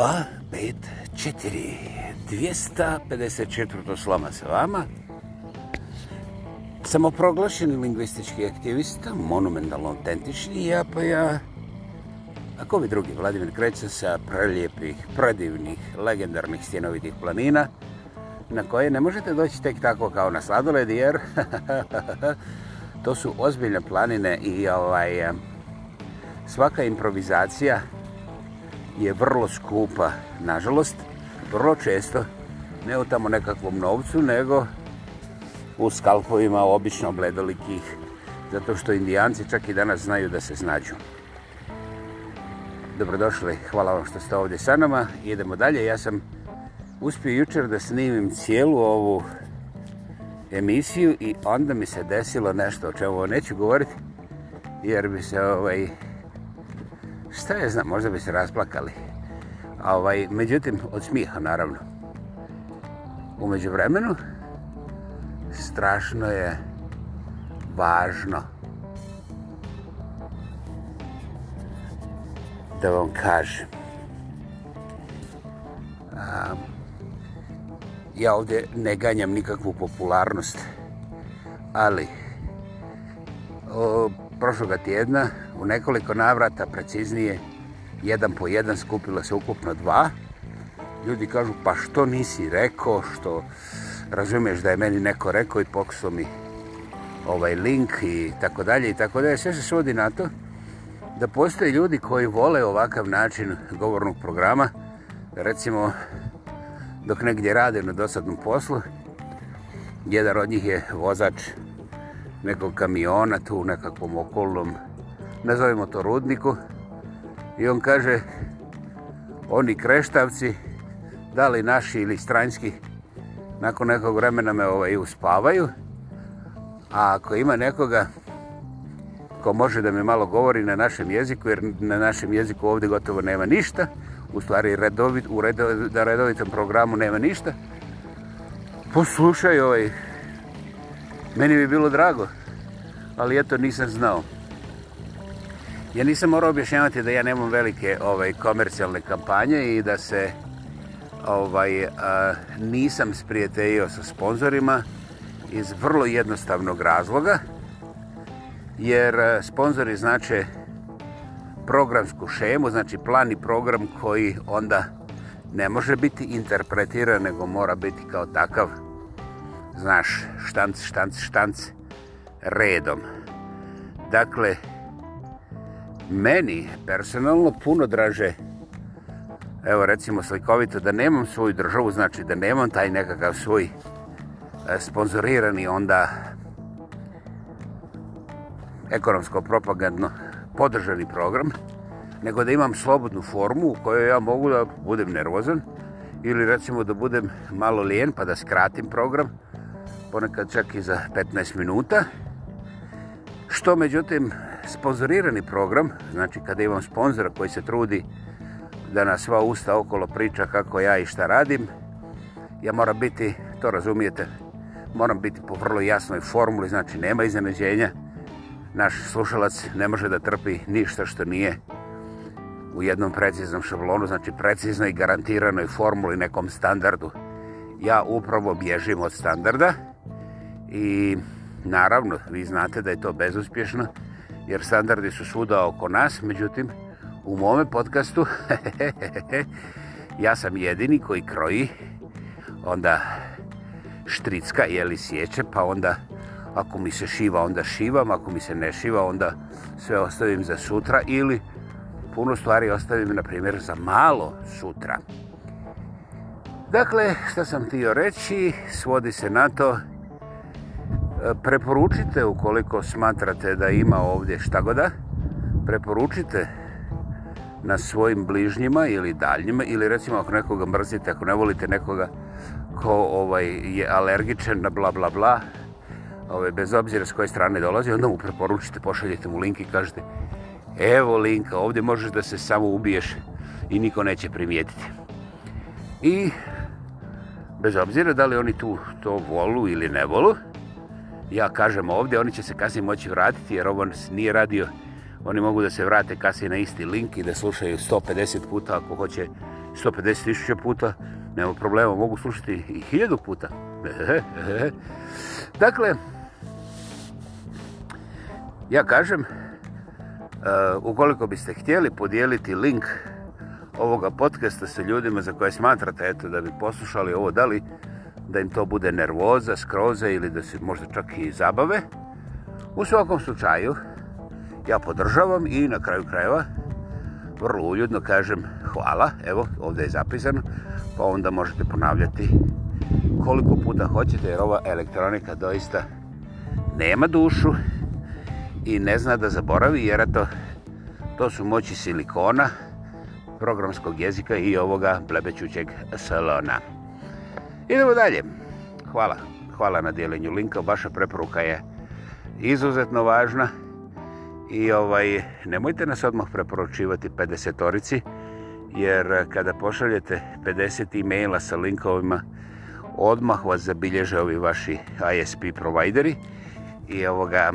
dva, pet, četiri, dvijesta, pedeset četvrto sloma se vama. Samoproglašeni lingvistički aktivista, monumentalno autentični, ja pa ja, ako bi drugi, Vladimir Kreca sa preljepih, predivnih, legendarnih stjenovitih planina, na koje ne možete doći tek tako kao na sladoled, jer to su ozbiljne planine i ovaj, svaka improvizacija, je vrlo skupa, nažalost, vrlo često, ne u tamo nekakvom novcu, nego u skalpovima obično bledolikih, zato što indijanci čak i danas znaju da se znađu. Dobrodošli, hvala vam što ste ovdje sa nama, idemo dalje. Ja sam uspio jučer da snimim cijelu ovu emisiju i onda mi se desilo nešto o čemu neću govoriti, jer bi se ovaj, šta je znam, možda bi se rasplakali. Ovaj, međutim, od smiha, naravno. Umeđu vremenu, strašno je važno da vam kažem. Um, ja ovdje ne ganjam nikakvu popularnost, ali um, prošloga tjedna u nekoliko navrata, preciznije, jedan po jedan skupilo se ukupno dva. Ljudi kažu, pa što nisi rekao, što razumiješ da je meni neko rekao i pokusao mi ovaj link i tako dalje i tako dalje. Sve se svodi na to da postoje ljudi koji vole ovakav način govornog programa, recimo dok negdje rade na dosadnom poslu, jedan od njih je vozač nekog kamiona tu u nekakvom okolnom, nazovimo to rudniku, i on kaže, oni kreštavci, da li naši ili stranjski, nakon nekog vremena me ovaj uspavaju, a ako ima nekoga ko može da me malo govori na našem jeziku, jer na našem jeziku ovdje gotovo nema ništa, u stvari redovit, u redovit, na redovitom programu nema ništa, poslušaj ovaj Meni bi bilo drago, ali eto nisam znao. Ja nisam morao objašnjavati da ja nemam velike ovaj komercijalne kampanje i da se ovaj a, nisam sprijateljio sa sponzorima iz vrlo jednostavnog razloga jer sponzori znače programsku šemu, znači plan i program koji onda ne može biti interpretiran, nego mora biti kao takav uh, znaš, štanc, štanc, štanc, redom. Dakle, meni personalno puno draže, evo recimo slikovito, da nemam svoju državu, znači da nemam taj nekakav svoj e, sponsorirani onda ekonomsko-propagandno podržani program, nego da imam slobodnu formu u kojoj ja mogu da budem nervozan ili recimo da budem malo lijen pa da skratim program, ponekad čak i za 15 minuta. Što međutim, sponsorirani program, znači kada imam sponzora koji se trudi da na sva usta okolo priča kako ja i šta radim, ja moram biti, to razumijete, moram biti po vrlo jasnoj formuli, znači nema iznenađenja. Naš slušalac ne može da trpi ništa što nije u jednom preciznom šablonu, znači preciznoj garantiranoj formuli nekom standardu. Ja upravo bježim od standarda, I naravno, vi znate da je to bezuspješno, jer standardi su svuda oko nas, međutim, u mome podcastu, ja sam jedini koji kroji, onda štricka, jeli sjeće, pa onda ako mi se šiva, onda šivam, ako mi se ne šiva, onda sve ostavim za sutra ili puno stvari ostavim, na primjer, za malo sutra. Dakle, što sam htio reći, svodi se na to, preporučite ukoliko smatrate da ima ovdje šta goda, preporučite na svojim bližnjima ili daljnjima ili recimo ako nekoga mrzite, ako ne volite nekoga ko ovaj je alergičan na bla bla bla, ovaj, bez obzira s koje strane dolazi, onda mu preporučite, pošaljite mu link i kažete evo linka, ovdje možeš da se samo ubiješ i niko neće primijetiti. I bez obzira da li oni tu to volu ili ne volu, ja kažem ovdje, oni će se kasnije moći vratiti jer ovo nije radio. Oni mogu da se vrate kasnije na isti link i da slušaju 150 puta ako hoće 150.000 puta. Nema problema, mogu slušati i hiljadu puta. dakle, ja kažem, uh, ukoliko biste htjeli podijeliti link ovoga podcasta sa ljudima za koje smatrate eto, da bi poslušali ovo, da li da im to bude nervoza, skroza ili da se možda čak i zabave. U svakom slučaju, ja podržavam i na kraju krajeva vrlo uljudno kažem hvala, evo ovdje je zapisano, pa onda možete ponavljati koliko puta hoćete jer ova elektronika doista nema dušu i ne zna da zaboravi jer eto, to su moći silikona, programskog jezika i ovoga plebećućeg salona. Hvala. Idemo dalje. Hvala. Hvala na dijelenju linka. Vaša preporuka je izuzetno važna. I ovaj nemojte nas odmah preporučivati 50-orici, jer kada pošaljete 50 e-maila sa linkovima, odmah vas zabilježe ovi vaši ISP provideri. I ovoga,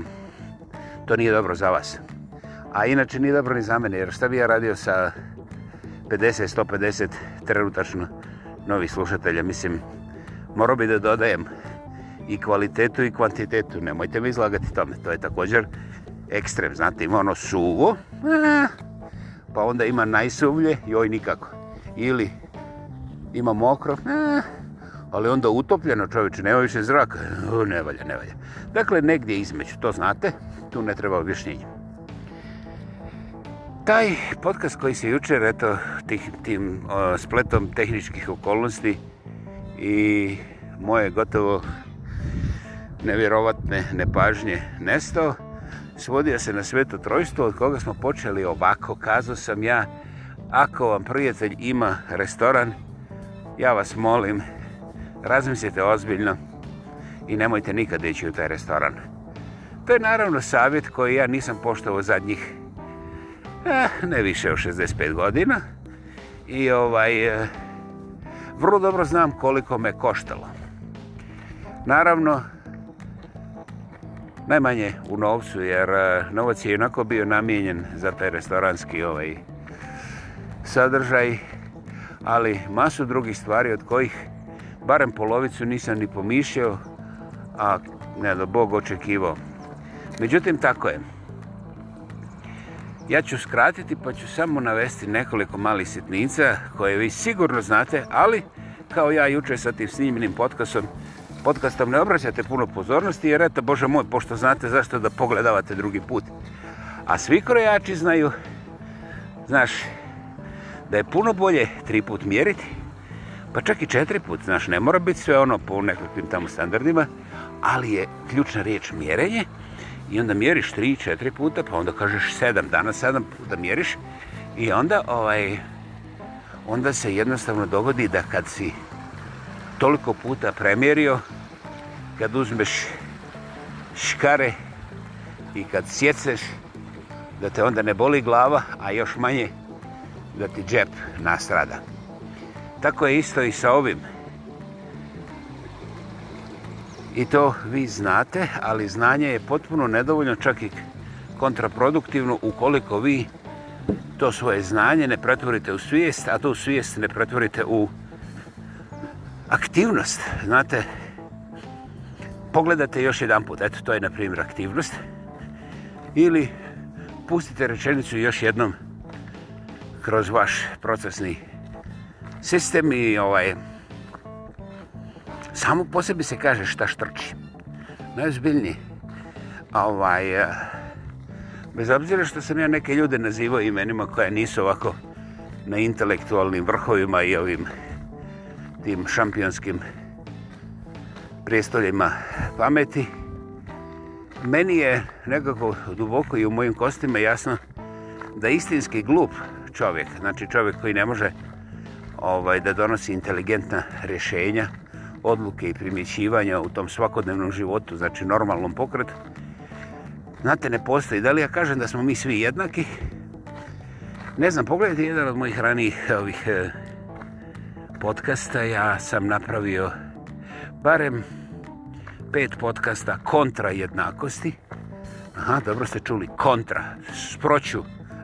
to nije dobro za vas. A inače nije dobro ni za mene, jer šta bi ja radio sa 50-150 trenutačno novih slušatelja, mislim, morao bi da dodajem i kvalitetu i kvantitetu. Nemojte mi izlagati tome, to je također ekstrem. Znate, ima ono suvo, pa onda ima najsuvlje, joj nikako. Ili ima mokro, ali onda utopljeno čovječe, nema više zraka, ne valja, ne valja. Dakle, negdje između, to znate, tu ne treba objašnjenje. Taj podcast koji se jučer, eto, tih, tim uh, spletom tehničkih okolnosti, uh, i moje gotovo nevjerovatne nepažnje nestao. Svodio se na sveto trojstvo od koga smo počeli ovako. Kazao sam ja, ako vam prijatelj ima restoran, ja vas molim, razmislite ozbiljno i nemojte nikad ići u taj restoran. To je naravno savjet koji ja nisam poštovao zadnjih eh, ne više od 65 godina. I ovaj... Eh, Vrlo dobro znam koliko me koštalo. Naravno, najmanje u novcu, jer e, novac je onako bio namijenjen za taj restoranski ovaj sadržaj, ali masu drugih stvari od kojih barem polovicu nisam ni pomišljao, a ne do Bog očekivao. Međutim, tako je. Ja ću skratiti pa ću samo navesti nekoliko malih sitnica koje vi sigurno znate, ali kao ja juče sa tim snimljenim podcastom, podcastom ne obraćate puno pozornosti jer eto, Bože moj, pošto znate zašto da pogledavate drugi put. A svi krojači znaju, znaš, da je puno bolje tri put mjeriti, pa čak i četiri put, znaš, ne mora biti sve ono po nekakvim tamo standardima, ali je ključna riječ mjerenje, I onda mjeriš 3-4 puta, pa onda kažeš 7, danas 7 puta mjeriš. I onda, ovaj, onda se jednostavno dogodi da kad si toliko puta premjerio, kad uzmeš škare i kad sjeceš, da te onda ne boli glava, a još manje da ti džep nastrada. Tako je isto i sa ovim. I to vi znate, ali znanje je potpuno nedovoljno, čak i kontraproduktivno, ukoliko vi to svoje znanje ne pretvorite u svijest, a to u svijest ne pretvorite u aktivnost. Znate, pogledate još jedan put, eto, to je, na primjer, aktivnost. Ili pustite rečenicu još jednom kroz vaš procesni sistem i ovaj, Samo po sebi se kaže šta štrči. Najozbiljnije. Ovaj, eh, bez obzira što sam ja neke ljude nazivao imenima koja nisu ovako na intelektualnim vrhovima i ovim tim šampionskim prijestoljima pameti, meni je nekako duboko i u mojim kostima jasno da istinski glup čovjek, znači čovjek koji ne može ovaj, da donosi inteligentna rješenja, odluke i primjećivanja u tom svakodnevnom životu, znači normalnom pokretu, znate, ne postoji. Da li ja kažem da smo mi svi jednaki? Ne znam, pogledajte jedan od mojih ranijih eh, ovih eh, podcasta. Ja sam napravio barem pet podcasta kontra jednakosti. Aha, dobro ste čuli, kontra, sproću,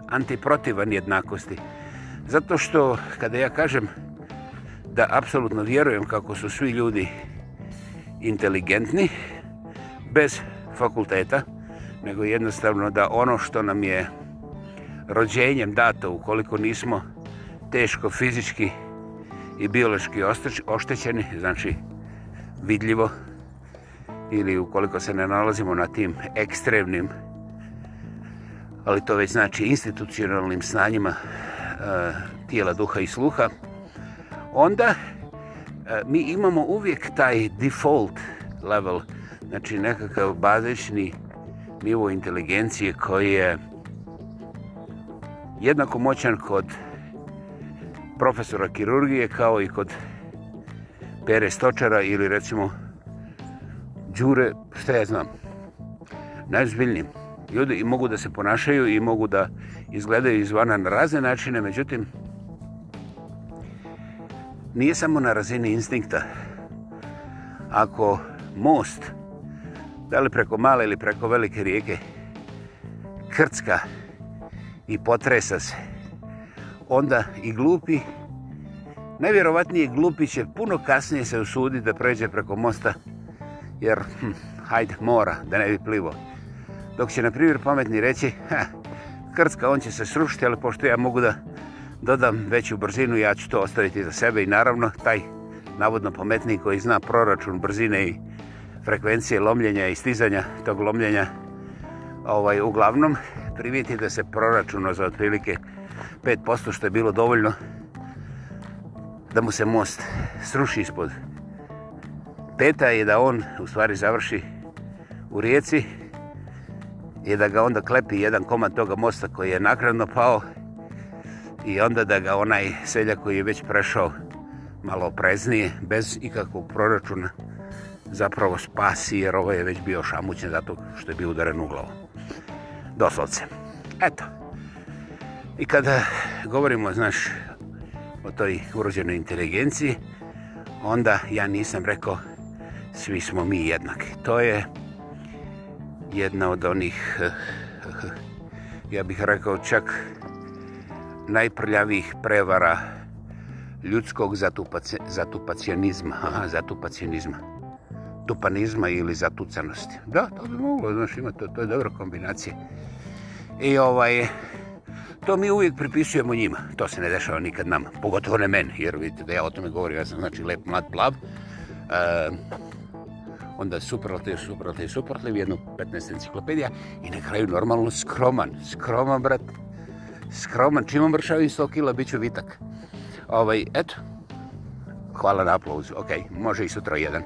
antiprotivan jednakosti. Zato što, kada ja kažem, da apsolutno vjerujem kako su svi ljudi inteligentni bez fakulteta, nego jednostavno da ono što nam je rođenjem dato ukoliko nismo teško fizički i biološki oštećeni, znači vidljivo ili ukoliko se ne nalazimo na tim ekstremnim ali to već znači institucionalnim snanjima e, tijela, duha i sluha onda e, mi imamo uvijek taj default level, znači nekakav bazični nivo inteligencije koji je jednako moćan kod profesora kirurgije kao i kod pere stočara ili recimo džure, što ja znam, najzbiljnijim. Ljudi mogu da se ponašaju i mogu da izgledaju izvana na razne načine, međutim, nije samo na razini instinkta. Ako most, da li preko male ili preko velike rijeke, krcka i potresa se, onda i glupi, najvjerovatnije glupi će puno kasnije se usuditi da pređe preko mosta, jer hm, hajde mora, da ne bi plivo. Dok će, na primjer, pametni reći, ha, krcka, on će se srušiti, ali pošto ja mogu da dodam veću brzinu, ja ću to ostaviti za sebe i naravno taj navodno pametnik koji zna proračun brzine i frekvencije lomljenja i stizanja tog lomljenja ovaj, uglavnom primijeti da se proračuno za otprilike 5% što je bilo dovoljno da mu se most sruši ispod peta je da on u stvari završi u rijeci je da ga onda klepi jedan komad toga mosta koji je nakradno pao i onda da ga onaj seljak koji je već prešao malo preznije, bez ikakvog proračuna, zapravo spasi jer ovo je već bio šamućen zato što je bio udaren u glavu. Doslovce. Eto. I kada govorimo, znaš, o toj urođenoj inteligenciji, onda ja nisam rekao svi smo mi jednaki. To je jedna od onih, eh, eh, eh, ja bih rekao čak najprljavijih prevara ljudskog zatupacijanizma, zatupacijanizma, tupanizma ili zatucanosti. Da, to bi moglo, znaš, ima to, to je dobra kombinacija. I ovaj, to mi uvijek pripisujemo njima, to se ne dešava nikad nama, pogotovo ne meni, jer vidite da ja o tome govorim, ja sam znači lep, mlad, plav, e, onda superlativ, superlativ, superlativ, jednu 15 enciklopedija i na kraju normalno skroman, skroman, brat, skroman, čim omršavim 100 kila, bit ću vitak. Ovaj, eto, hvala na aplauz, ok, može i sutra jedan.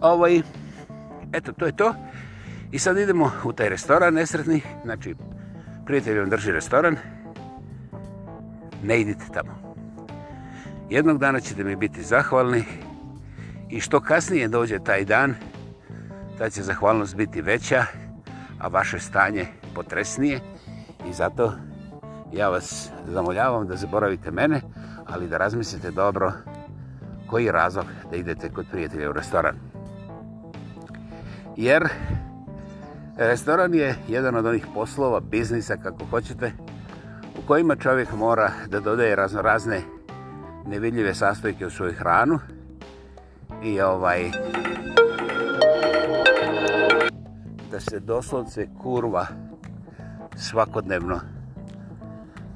Ovaj, eto, to je to. I sad idemo u taj restoran nesretni, znači, prijatelj vam drži restoran, ne idite tamo. Jednog dana ćete mi biti zahvalni i što kasnije dođe taj dan, ta će zahvalnost biti veća, a vaše stanje potresnije i zato ja vas zamoljavam da zaboravite mene, ali da razmislite dobro koji je razlog da idete kod prijatelja u restoran. Jer restoran je jedan od onih poslova, biznisa, kako hoćete, u kojima čovjek mora da dodaje razno razne nevidljive sastojke u svoju hranu i ovaj da se doslovce kurva svakodnevno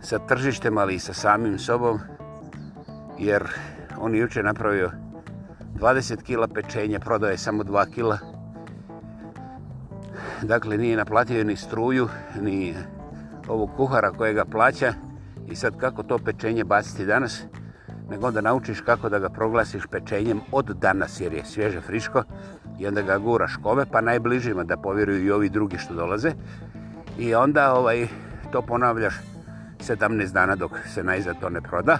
sa tržištem, ali i sa samim sobom, jer on je juče napravio 20 kila pečenja, prodao je samo 2 kila. Dakle, nije naplatio ni struju, ni ovog kuhara koje ga plaća. I sad kako to pečenje baciti danas? Nego onda naučiš kako da ga proglasiš pečenjem od danas, jer je svježe, friško. I onda ga guraš kome, pa najbližima da povjeruju i ovi drugi što dolaze. I onda ovaj to ponavljaš 17 dana dok se najzad to ne proda.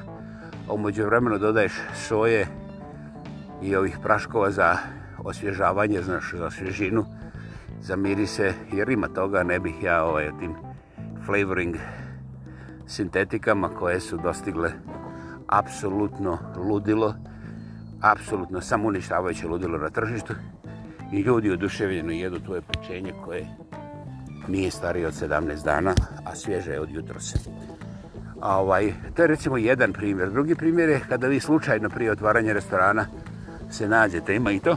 Umeđu vremenu dodaješ soje i ovih praškova za osvježavanje, znaš, za svježinu, za mirise, jer ima toga, ne bih ja ovaj, tim flavoring sintetikama koje su dostigle apsolutno ludilo, apsolutno samouništavajuće ludilo na tržištu i ljudi oduševljeno jedu tvoje pečenje koje nije stariji od 17 dana, a svježe je od jutro se. A ovaj, to je recimo jedan primjer. Drugi primjer je kada vi slučajno prije otvaranja restorana se nađete, ima i to.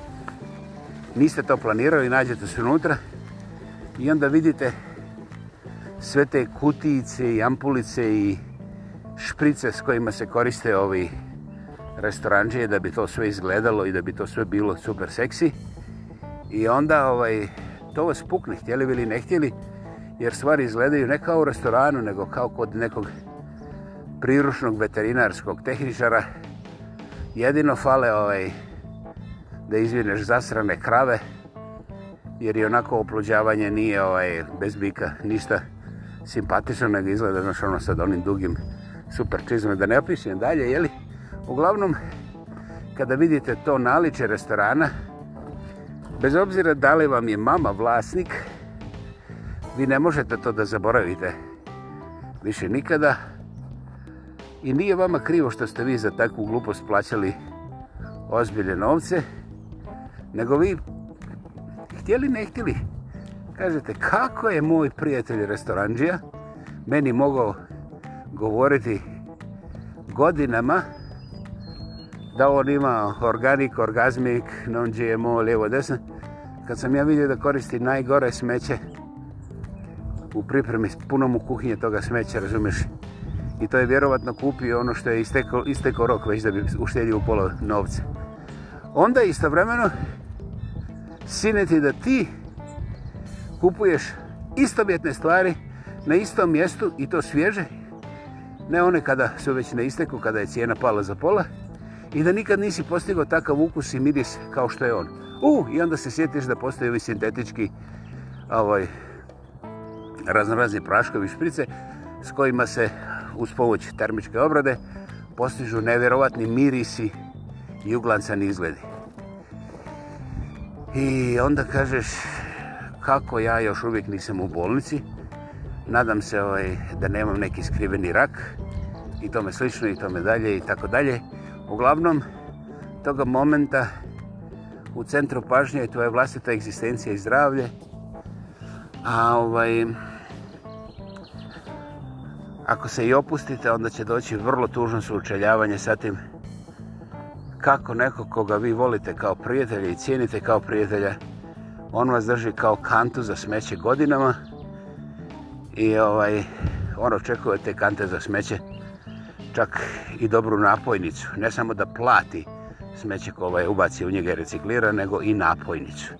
Niste to planirali, nađete se unutra i onda vidite sve te kutice i ampulice i šprice s kojima se koriste ovi restoranđije da bi to sve izgledalo i da bi to sve bilo super seksi. I onda ovaj, to vas pukne, htjeli ili ne htjeli, jer stvari izgledaju ne kao u restoranu, nego kao kod nekog prirušnog veterinarskog tehničara. Jedino fale ovaj, da izvineš zasrane krave, jer je onako oplođavanje nije ovaj, bez bika ništa simpatično, nego izgleda, znaš ono sad onim dugim super čizme, da ne opišem dalje, jeli? Uglavnom, kada vidite to naliče restorana, Bez obzira da li vam je mama vlasnik, vi ne možete to da zaboravite više nikada. I nije vama krivo što ste vi za takvu glupost plaćali ozbilje novce, nego vi htjeli ne htjeli. Kažete, kako je moj prijatelj restoranđija meni mogao govoriti godinama da on ima organik, orgazmik, non GMO, lijevo, desno. Kad sam ja vidio da koristi najgore smeće u pripremi, puno mu kuhinje toga smeća, razumiješ? I to je vjerovatno kupio ono što je istekao, istekao rok već da bi uštedio polo novce. Onda istovremeno sine ti da ti kupuješ istovjetne stvari na istom mjestu i to svježe, ne one kada su već na isteku, kada je cijena pala za pola, i da nikad nisi postigao takav ukus i miris kao što je on. U, i onda se sjetiš da postoji ovi sintetički ovaj, raznorazni praškovi šprice s kojima se uz pomoć termičke obrade postižu nevjerovatni mirisi i uglancani izgledi. I onda kažeš kako ja još uvijek nisam u bolnici, nadam se ovaj, da nemam neki skriveni rak i tome slično i tome dalje i tako dalje. Uglavnom, toga momenta u centru pažnje je tvoja vlastita egzistencija i zdravlje. A ovaj, ako se i opustite, onda će doći vrlo tužno sučeljavanje sa tim kako neko koga vi volite kao prijatelja i cijenite kao prijatelja, on vas drži kao kantu za smeće godinama i ovaj, on očekuje te kante za smeće čak i dobru napojnicu. Ne samo da plati smeće koje je ovaj ubacio u njega i reciklira, nego i napojnicu.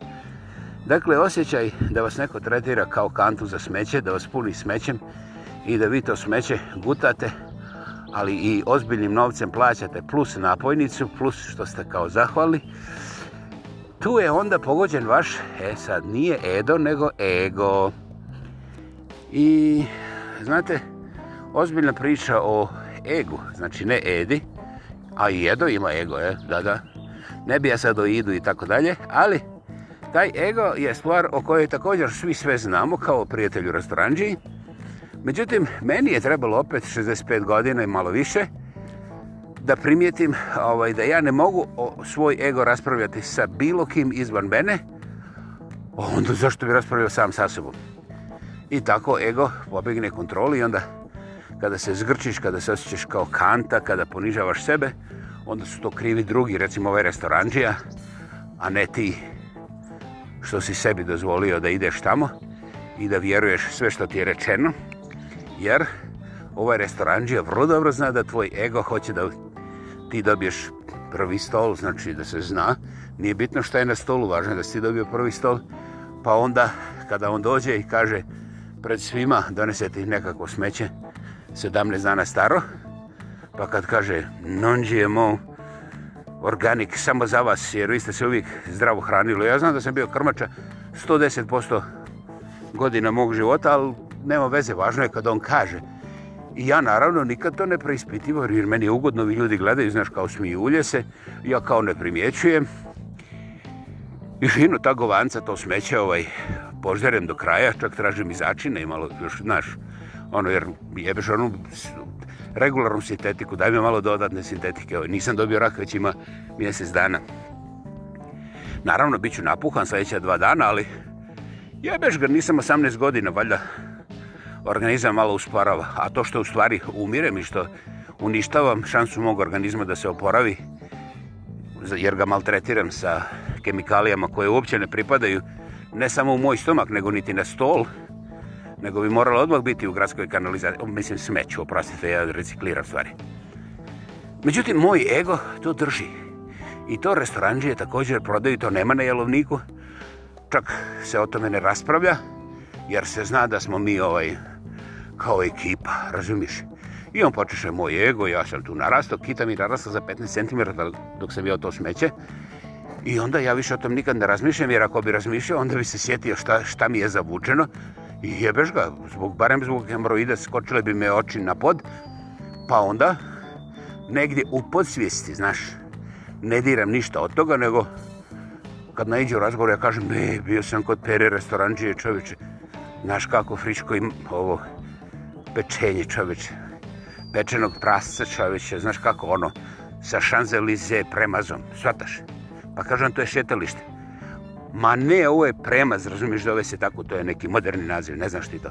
Dakle, osjećaj da vas neko tretira kao kantu za smeće, da vas puni smećem i da vi to smeće gutate, ali i ozbiljnim novcem plaćate plus napojnicu, plus što ste kao zahvali, tu je onda pogođen vaš, e sad, nije Edo, nego Ego. I, znate, ozbiljna priča o ego, znači ne Edi, a i Edo ima ego, je, da, da. Ne bi ja sad o Idu i tako dalje, ali taj ego je stvar o kojoj također svi sve znamo kao prijatelju Rastoranđi. Međutim, meni je trebalo opet 65 godina i malo više da primijetim ovaj, da ja ne mogu o svoj ego raspravljati sa bilo kim izvan mene, onda zašto bi raspravljao sam sa sobom? I tako ego pobegne kontroli i onda kada se zgrčiš, kada se osjećaš kao kanta, kada ponižavaš sebe, onda su to krivi drugi, recimo ovaj restoranđija, a ne ti što si sebi dozvolio da ideš tamo i da vjeruješ sve što ti je rečeno, jer ovaj restoranđija vrlo dobro zna da tvoj ego hoće da ti dobiješ prvi stol, znači da se zna, nije bitno što je na stolu, važno je da si dobio prvi stol, pa onda kada on dođe i kaže pred svima donese ti nekako smeće, 17 dana staro, pa kad kaže non GMO, organic, samo za vas, jer vi ste se uvijek zdravo hranili. Ja znam da sam bio krmača 110% godina mog života, ali nema veze, važno je kad on kaže. I ja naravno nikad to ne preispitivam, jer meni je ugodno, vi ljudi gledaju, znaš, kao smijulje se, ja kao ne primjećujem. I fino, ta govanca, to smeće, ovaj, požderem do kraja, čak tražim izačine i malo, još, znaš, ono, jer jebeš onu regularnu sintetiku, daj mi malo dodatne sintetike, ovaj, nisam dobio rak već ima mjesec dana. Naravno, bit ću napuhan sljedeća dva dana, ali jebeš ga, nisam 18 godina, valjda organizam malo usporava. A to što u stvari umirem i što uništavam šansu mog organizma da se oporavi, jer ga maltretiram sa kemikalijama koje uopće ne pripadaju ne samo u moj stomak, nego niti na stol, nego bi moralo odmah biti u gradskoj kanalizaciji, mislim smeću, oprostite, ja recikliram stvari. Međutim, moj ego to drži. I to restoranđije također prodaju, to nema na jelovniku. Čak se o tome ne raspravlja, jer se zna da smo mi ovaj, kao ekipa, razumiš? I on počeše moj ego, ja sam tu narastao, kita mi narasta za 15 cm dok sam bio to smeće. I onda ja više o tom nikad ne razmišljam, jer ako bi razmišljao, onda bi se sjetio šta, šta mi je zavučeno. I jebeš ga, zbog, barem zbog hemoroida skočile bi me oči na pod, pa onda negdje u podsvijesti, znaš, ne diram ništa od toga, nego kad najđe u razgovor, ja kažem, ne, bio sam kod pere restoranđije čoveče, znaš kako friško im ovo pečenje čoveče, pečenog prasca čoveče, znaš kako ono, sa šanzelize premazom, svataš, pa kažem, to je šetalište. Ma ne, ovo je premaz, razumiješ, zove se tako, to je neki moderni naziv, ne znaš ti to.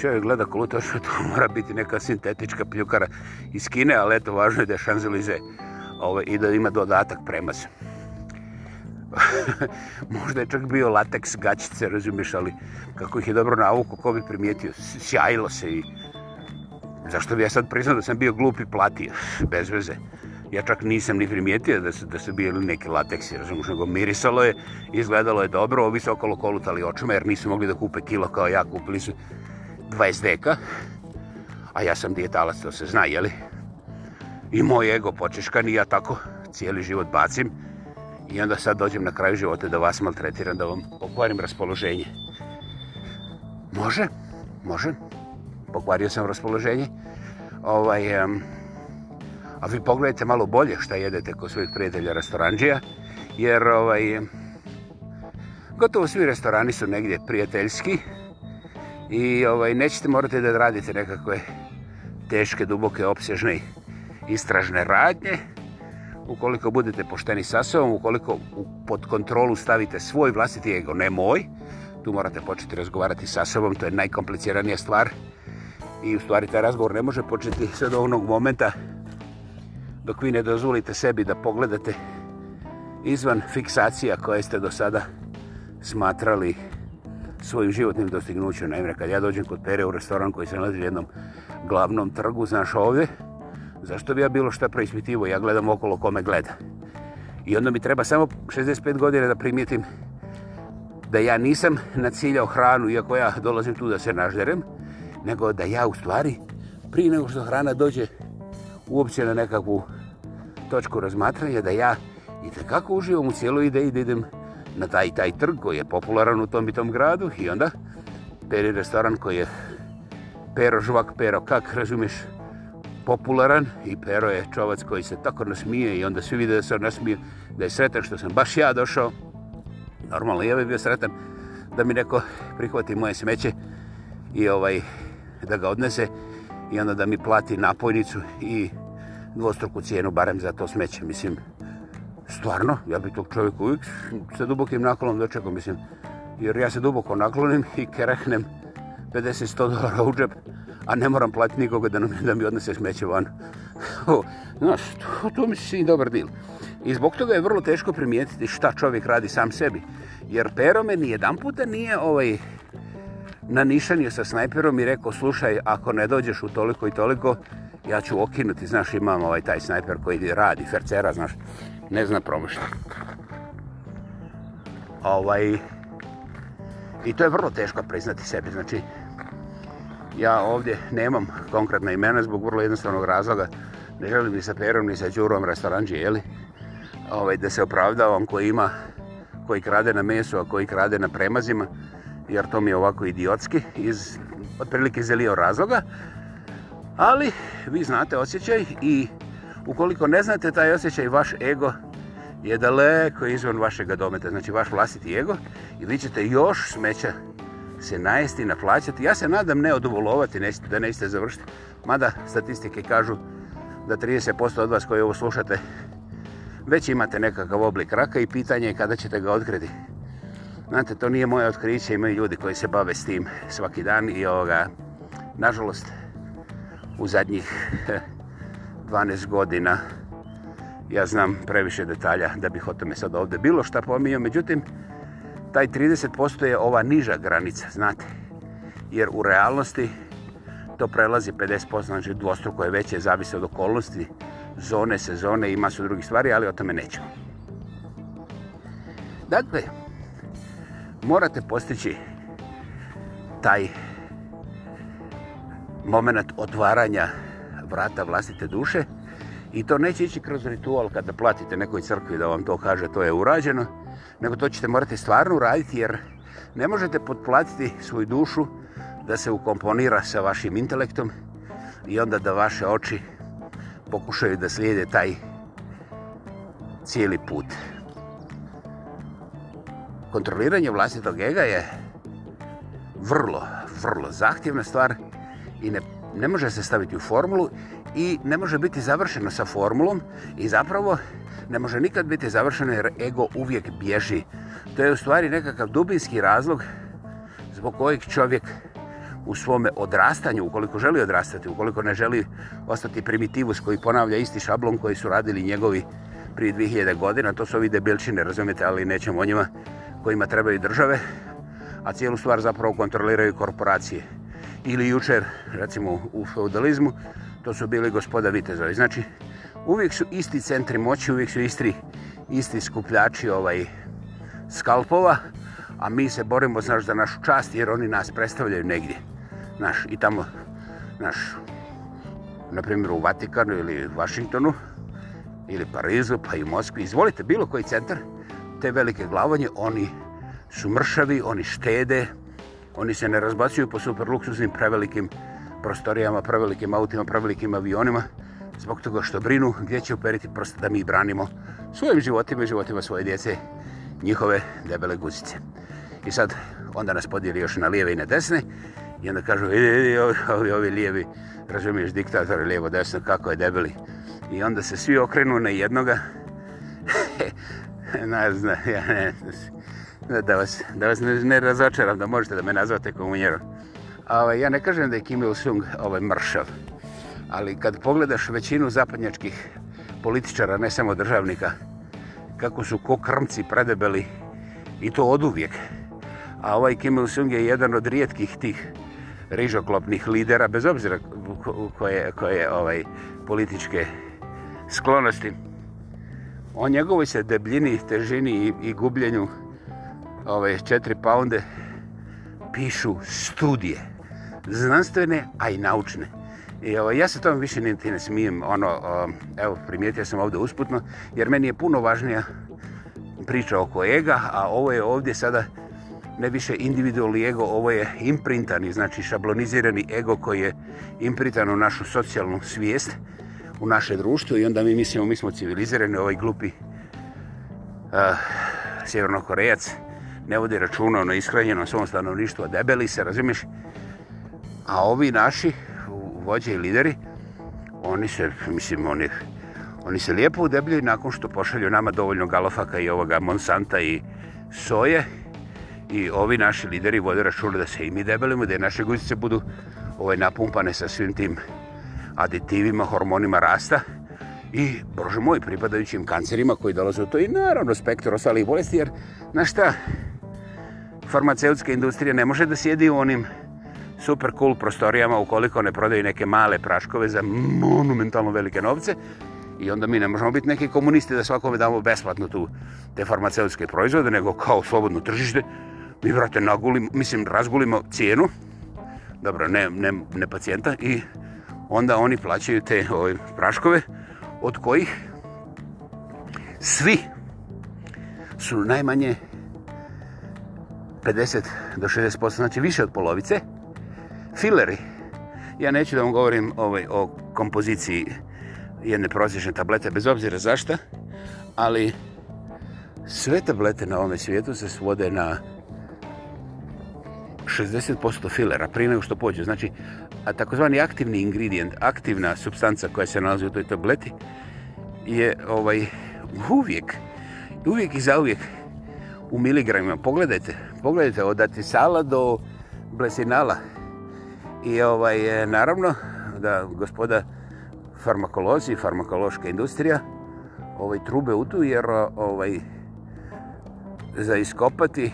Čovjek gleda koluta, što to mora biti neka sintetička pljukara iz Kine, ali eto, važno je da je šanzelize ovaj, i da ima dodatak premaz. Možda je čak bio lateks gaćice, razumiješ, ali kako ih je dobro navuku, ko bi primijetio, sjajilo se i zašto bi ja sad priznao da sam bio glup i platio, bez veze ja čak nisam ni primijetio da su, da su bili neki lateksi, razumiješ, nego mirisalo je, izgledalo je dobro, ovi se okolo kolutali očima jer nisu mogli da kupe kilo kao ja, kupili su 20 deka, a ja sam dijetalac, to se zna, jeli? I moj ego počeškan i ja tako cijeli život bacim i onda sad dođem na kraju života da vas maltretiram, da vam pokvarim raspoloženje. Može, može, pokvario sam raspoloženje. Ovaj, um, A vi pogledajte malo bolje šta jedete kod svojih prijatelja restoranđija, jer ovaj, gotovo svi restorani su negdje prijateljski i ovaj nećete morati da radite nekakve teške, duboke, opsežne istražne radnje. Ukoliko budete pošteni sa sobom, ukoliko pod kontrolu stavite svoj vlastiti ego, ne moj, tu morate početi razgovarati sa sobom, to je najkompliciranija stvar. I u stvari taj razgovor ne može početi sve do onog momenta dok vi ne dozvolite sebi da pogledate izvan fiksacija koje ste do sada smatrali svojim životnim dostignućima. Naime, kad ja dođem kod Pere u restoran koji se nalazi u jednom glavnom trgu, znaš ovdje, zašto bi ja bilo šta preispitivo? Ja gledam okolo kome gleda. I onda mi treba samo 65 godine da primijetim da ja nisam naciljao hranu, iako ja dolazim tu da se nažderem, nego da ja u stvari, prije nego što hrana dođe uopće na nekakvu točku razmatranja da ja i kako uživam u cijeloj ideji da idem na taj taj trg koji je popularan u tom i tom gradu i onda peri restoran koji je pero žvak pero, kak razumiješ, popularan i pero je čovac koji se tako nasmije i onda svi vide da se on nasmije, da je sretan što sam baš ja došao. Normalno, ja bih bio sretan da mi neko prihvati moje smeće i ovaj da ga odnese i onda da mi plati napojnicu i dvostruku cijenu, barem za to smeće, mislim. Stvarno, ja bih tog čovjeka uvijek sa dubokim naklonom dočekao, mislim. Jer ja se duboko naklonim i krehnem 50-100 dolara u džep, a ne moram platiti nikoga da, nam, da mi odnese smeće van. Znaš, to, to mi se dobar dil. I zbog toga je vrlo teško primijetiti šta čovjek radi sam sebi. Jer Pero me nijedan puta nije ovaj, nanišanio sa snajperom i rekao, slušaj, ako ne dođeš u toliko i toliko, ja ću okinuti, znaš, imam ovaj taj snajper koji radi, fercera, znaš, ne zna promišlja. Ovaj, I to je vrlo teško priznati sebi, znači, ja ovdje nemam konkretna imena zbog vrlo jednostavnog razloga, ne želim ni sa Perom, ni sa Đurom, restoranđi, jeli, ovaj, da se opravdavam koji ima, koji krade na mesu, a koji krade na premazima, jer to mi je ovako idiotski, iz otprilike zelio razloga, Ali vi znate osjećaj i ukoliko ne znate taj osjećaj, vaš ego je daleko izvan vašeg dometa, znači vaš vlastiti ego i vi ćete još smeća se najesti i naplaćati. Ja se nadam ne odubolovati, da nećete završiti, mada statistike kažu da 30% od vas koji ovo slušate već imate nekakav oblik raka i pitanje je kada ćete ga odgrediti. Znate, to nije moje otkriće, imaju ljudi koji se bave s tim svaki dan i ovoga, nažalost, u zadnjih 12 godina. Ja znam previše detalja da bih o tome sad ovdje bilo šta pominio, međutim, taj 30% je ova niža granica, znate, jer u realnosti to prelazi 50%, znači dvostruko je veće, zavise od okolnosti, zone, sezone, ima su drugih stvari, ali o tome nećemo. Dakle, morate postići taj moment otvaranja vrata vlastite duše i to neće ići kroz ritual kada platite nekoj crkvi da vam to kaže to je urađeno, nego to ćete morati stvarno uraditi jer ne možete potplatiti svoju dušu da se ukomponira sa vašim intelektom i onda da vaše oči pokušaju da slijede taj cijeli put. Kontroliranje vlastitog ega je vrlo, vrlo zahtjevna stvar i i ne, ne može se staviti u formulu i ne može biti završeno sa formulom i zapravo ne može nikad biti završeno jer ego uvijek bježi. To je u stvari nekakav dubinski razlog zbog kojeg čovjek u svome odrastanju, ukoliko želi odrastati, ukoliko ne želi ostati primitivus koji ponavlja isti šablon koji su radili njegovi prije 2000 godina, to su ovi debilčine, razumijete, ali nećemo o njima kojima trebaju države, a cijelu stvar zapravo kontroliraju korporacije ili jučer, recimo u feudalizmu, to su bili gospoda vitezovi. Znači, uvijek su isti centri moći, uvijek su isti, isti skupljači ovaj, skalpova, a mi se borimo znaš, za našu čast jer oni nas predstavljaju negdje. Znaš, i tamo, znaš, na primjer u Vatikanu ili Vašingtonu, ili Parizu, pa i Moskvi, izvolite, bilo koji centar, te velike glavonje, oni su mršavi, oni štede, Oni se ne razbacuju po superluksuznim prevelikim prostorijama, prevelikim autima, prevelikim avionima, zbog toga što brinu gdje će operiti prst da mi branimo svojim životima i životima svoje djece, njihove debele guzice. I sad onda nas podijeli još na lijeve i na desne i onda kažu i, i, i, ovi, ovi lijevi, razumiješ diktatori lijevo desno kako je debeli. I onda se svi okrenu na jednoga ne znam, ja ne znam. Da vas, da vas ne, ne razočaram, da možete da me nazvate komunjerom. Ovo, ovaj, ja ne kažem da je Kim Il-sung ovaj mršav, ali kad pogledaš većinu zapadnjačkih političara, ne samo državnika, kako su ko krmci predebeli, i to od uvijek. A ovaj Kim Il-sung je jedan od rijetkih tih rižoklopnih lidera, bez obzira koje, koje ovaj političke sklonosti o njegovoj se debljini, težini i, i gubljenju ove četiri paunde pišu studije znanstvene, a i naučne. I ovo, ja se tome više niti ne smijem, ono, o, evo, primijetio sam ovdje usputno, jer meni je puno važnija priča oko ega, a ovo je ovdje sada ne više individualni ego, ovo je imprintani, znači šablonizirani ego koji je imprintan u našu socijalnu svijest u naše društvo i onda mi mislimo mi smo civilizirani, ovaj glupi uh, sjevernokorejac ne vode računa ono ishranjeno svom stanovništvu, a debeli se, razumiješ? A ovi naši vođe i lideri, oni se, mislim, oni, oni se lijepo udebljaju nakon što pošalju nama dovoljno galofaka i ovoga Monsanta i soje i ovi naši lideri vode računa da se i mi debelimo, da naše guzice budu ovaj, napumpane sa svim tim uh, aditivima, hormonima rasta i, brože moj, pripadajućim kancerima koji dolaze u to i naravno spektar ostalih bolesti, jer, znaš šta, farmaceutska industrija ne može da sjedi u onim super cool prostorijama ukoliko ne prodaju neke male praškove za monumentalno velike novce i onda mi ne možemo biti neki komunisti da svakome damo besplatno tu te farmaceutske proizvode, nego kao slobodno tržište, mi vrate nagulimo, mislim, razgulimo cijenu, dobro, ne, ne, ne pacijenta i onda oni plaćaju te ove praškove od kojih svi su najmanje 50 do 60%, znači više od polovice fileri. Ja neću da vam govorim ovaj o kompoziciji jedne prosječne tablete bez obzira zašta, ali sve tablete na ovom svijetu se svode na 60% filera prije nego što pođe. Znači, a takozvani aktivni ingredient, aktivna substanca koja se nalazi u toj tableti, je ovaj uvijek, uvijek i za uvijek u miligramima. Pogledajte, pogledajte od atisala do blesinala. I ovaj, e, naravno da gospoda farmakolozi, farmakološka industrija, ovaj trube u tu jer ovaj, za iskopati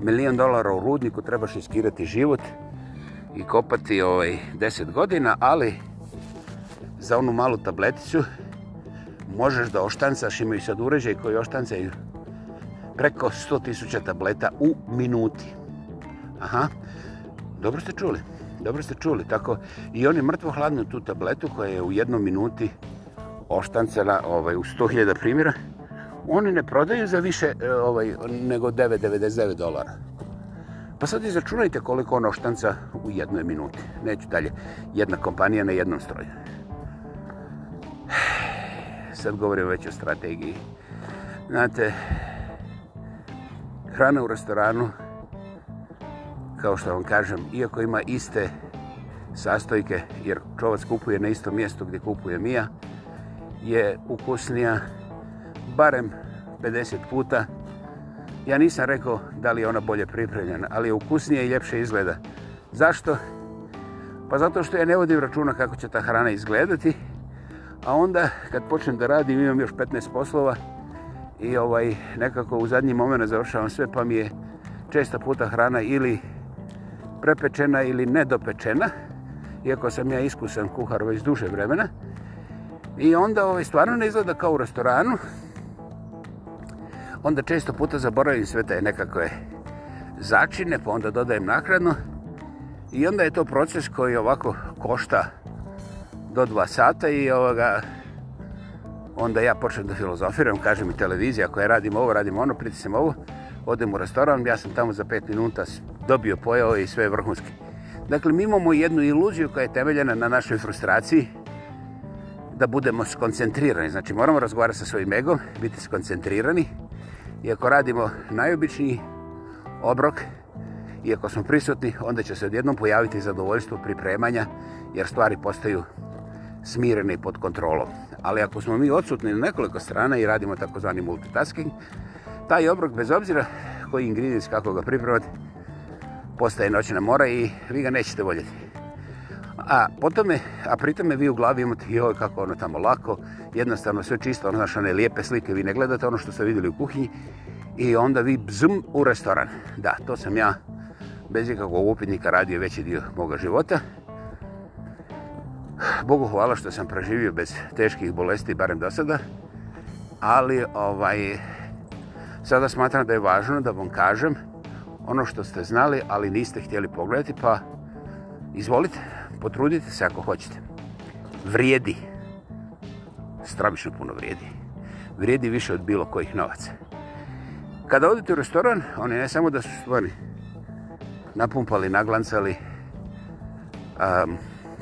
milijon dolara u rudniku trebaš iskirati život i kopati ovaj 10 godina, ali za onu malu tableticu možeš da oštancaš, imaju sad uređaj koji oštancaju preko 100.000 tableta u minuti. Aha, dobro ste čuli, dobro ste čuli, tako i oni mrtvo hladnu tu tabletu koja je u jednom minuti oštancala ovaj, u 100.000 primjera, oni ne prodaju za više eh, ovaj, nego 9.99 dolara. Pa sad izračunajte koliko ono štanca u jednoj minuti. Neću dalje. Jedna kompanija na jednom stroju. Sad govorim već o strategiji. Znate, hrana u restoranu, kao što vam kažem, iako ima iste sastojke, jer čovac kupuje na istom mjestu gdje kupuje mija, je ukusnija barem 50 puta, Ja nisam rekao da li je ona bolje pripremljena, ali je ukusnija i ljepše izgleda. Zašto? Pa zato što ja ne vodim računa kako će ta hrana izgledati, a onda kad počnem da radim imam još 15 poslova i ovaj nekako u zadnji moment završavam sve, pa mi je česta puta hrana ili prepečena ili nedopečena, iako sam ja iskusan kuhar već duže vremena. I onda ovaj, stvarno ne izgleda kao u restoranu, onda često puta zaboravim sve te nekakve začine, pa onda dodajem nakradno. I onda je to proces koji ovako košta do dva sata i ovoga, onda ja počnem da filozofiram, kažem mi televizija koja radim ovo, radim ono, pritisnem ovo, odem u restoran, ja sam tamo za pet minuta dobio pojao i sve vrhunski. Dakle, mi imamo jednu iluziju koja je temeljena na našoj frustraciji da budemo skoncentrirani. Znači, moramo razgovarati sa svojim egom, biti skoncentrirani, iako radimo najobičniji obrok, iako smo prisutni, onda će se odjednom pojaviti zadovoljstvo pripremanja, jer stvari postaju smirene pod kontrolom. Ali ako smo mi odsutni na nekoliko strana i radimo takozvani multitasking, taj obrok, bez obzira koji ingredijens kako ga pripremati, postaje noćna mora i vi ga nećete voljeti. A potom je, a pritome vi u glavi imate joj kako ono tamo lako, jednostavno sve čisto, ono znaš one lijepe slike, vi ne gledate ono što ste vidjeli u kuhinji i onda vi bzum u restoran. Da, to sam ja bez ikakvog upitnika radio veći dio moga života. Bogu hvala što sam preživio bez teških bolesti, barem do sada, ali ovaj, sada smatram da je važno da vam kažem ono što ste znali, ali niste htjeli pogledati, pa izvolite, potrudite se ako hoćete. Vrijedi. Strabično puno vrijedi. Vrijedi više od bilo kojih novaca. Kada odete u restoran, oni ne samo da su stvarni napumpali, naglancali, um,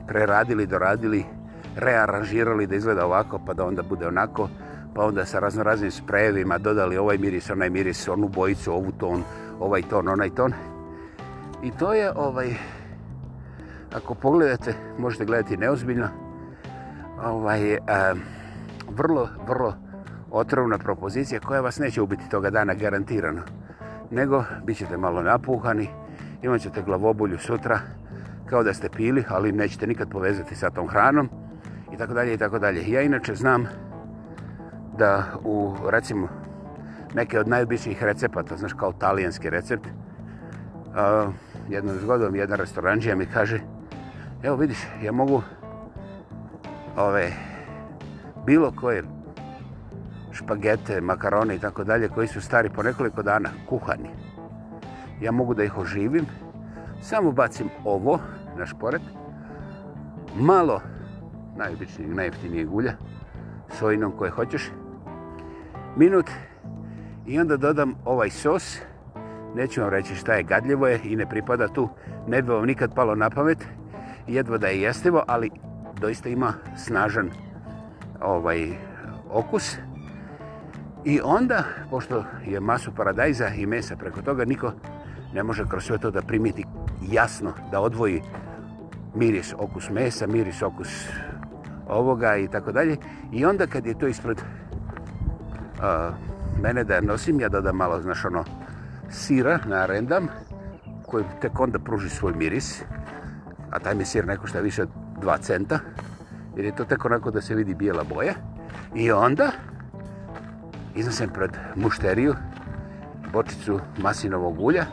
preradili, doradili, rearanžirali da izgleda ovako, pa da onda bude onako, pa onda sa raznoraznim sprejevima dodali ovaj miris, onaj miris, onu bojicu, ovu ton, ovaj ton, onaj ton. I to je ovaj ako pogledate, možete gledati neozbiljno, ovaj, a, vrlo, vrlo otrovna propozicija koja vas neće ubiti toga dana garantirano, nego bit ćete malo napuhani, imat ćete glavobulju sutra, kao da ste pili, ali nećete nikad povezati sa tom hranom, i tako dalje, i tako dalje. Ja inače znam da u, recimo, neke od najobičnijih recepata, znaš, kao talijanski recept, a, jednom zgodom jedan restoranđija mi kaže, Evo vidiš, ja mogu ove bilo koje špagete, makarone i tako dalje koji su stari po nekoliko dana, kuhani. Ja mogu da ih oživim. Samo bacim ovo na šporet. Malo najobičnijeg, najeftinijeg ulja sojnom koje hoćeš. Minut. I onda dodam ovaj sos. Neću vam reći šta je gadljivo je i ne pripada tu. Ne bi vam nikad palo na pamet jedva da je jestivo, ali doista ima snažan ovaj okus. I onda, pošto je masu paradajza i mesa preko toga, niko ne može kroz sve to da primiti jasno, da odvoji miris okus mesa, miris okus ovoga i tako dalje. I onda kad je to ispred uh, mene da nosim, ja dodam malo, znaš, ono, sira na rendam, koji tek onda pruži svoj miris. Uh, a taj mi sir neko šta više 2 centa, jer je to tek onako da se vidi bijela boja. I onda iznosem pred mušteriju bočicu masinovog ulja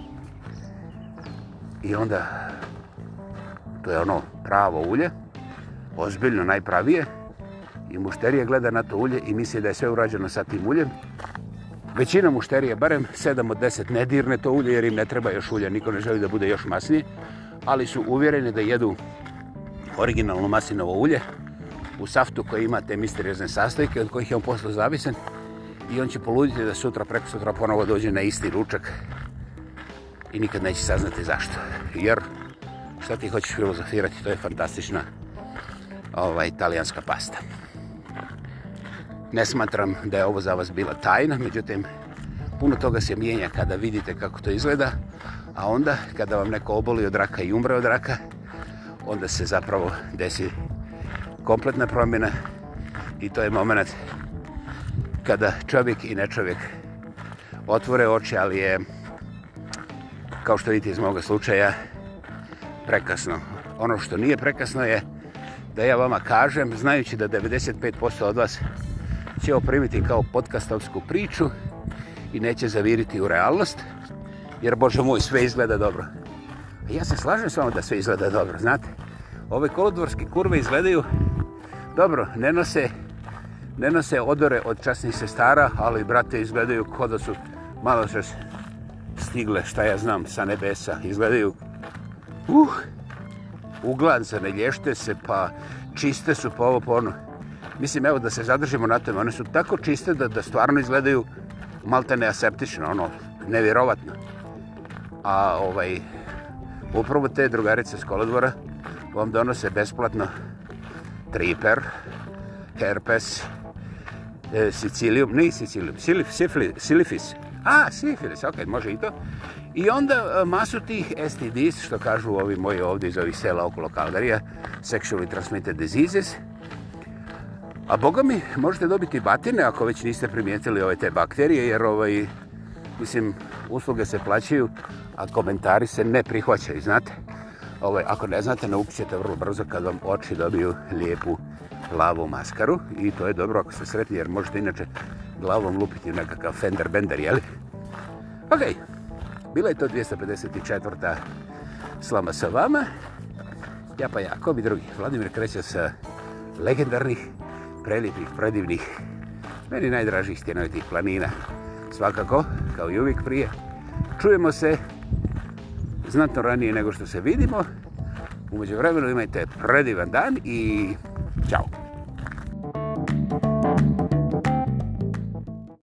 i onda to je ono pravo ulje, ozbiljno najpravije, i mušterija gleda na to ulje i misli da je sve urađeno sa tim uljem. Većina mušterije, barem 7 od 10, ne dirne to ulje jer im ne treba još ulje, niko ne želi da bude još masnije ali su uvjereni da jedu originalno maslinovo ulje u saftu koji ima te misteriozne sastojke od kojih je on postao zavisen i on će poluditi da sutra preko sutra ponovo dođe na isti ručak i nikad neće saznati zašto. Jer šta ti hoćeš filozofirati, to je fantastična ova italijanska pasta. Ne smatram da je ovo za vas bila tajna, međutim, puno toga se mijenja kada vidite kako to izgleda. A onda, kada vam neko oboli od raka i umre od raka, onda se zapravo desi kompletna promjena i to je moment kada čovjek i nečovjek otvore oči, ali je, kao što vidite iz moga slučaja, prekasno. Ono što nije prekasno je da ja vama kažem, znajući da 95% od vas će oprimiti kao podcastovsku priču i neće zaviriti u realnost, jer Bože moj, sve izgleda dobro. Ja se slažem s vama da sve izgleda dobro, znate. Ove kolodvorske kurve izgledaju dobro, ne nose, ne nose odore od časnih sestara, ali brate izgledaju kod da su malo čas stigle, šta ja znam, sa nebesa. Izgledaju, uh, uglancane, lješte se, pa čiste su po ovo porno. Mislim, evo da se zadržimo na tome, one su tako čiste da, da stvarno izgledaju malte neaseptično, ono, nevjerovatno. Uh a ovaj upravo te drugarice s kolodvora vam donose besplatno triper, herpes, e, sicilium, ne sicilium, silif, sifli, silifis, a sifilis, ok, može i to. I onda e, masu tih STDs, što kažu ovi moji ovdje iz ovih sela okolo Kalgarija, sexually transmitted diseases, A boga mi, možete dobiti batine ako već niste primijetili ove te bakterije, jer ovaj, mislim, usluge se plaćaju, a komentari se ne prihvaćaju, znate? Ovaj, ako ne znate, naučite vrlo brzo kad vam oči dobiju lijepu plavu maskaru i to je dobro ako ste sretni jer možete inače glavom lupiti nekakav fender bender, jeli? Ok, bila je to 254. slama sa vama. Ja pa ja, ko bi drugi? Vladimir kreće sa legendarnih, prelijepih, predivnih, meni najdražih stjenovitih planina. Hvala svakako, kao i uvijek prije, čujemo se znatno ranije nego što se vidimo. Umeđu vremenu imajte predivan dan i čao!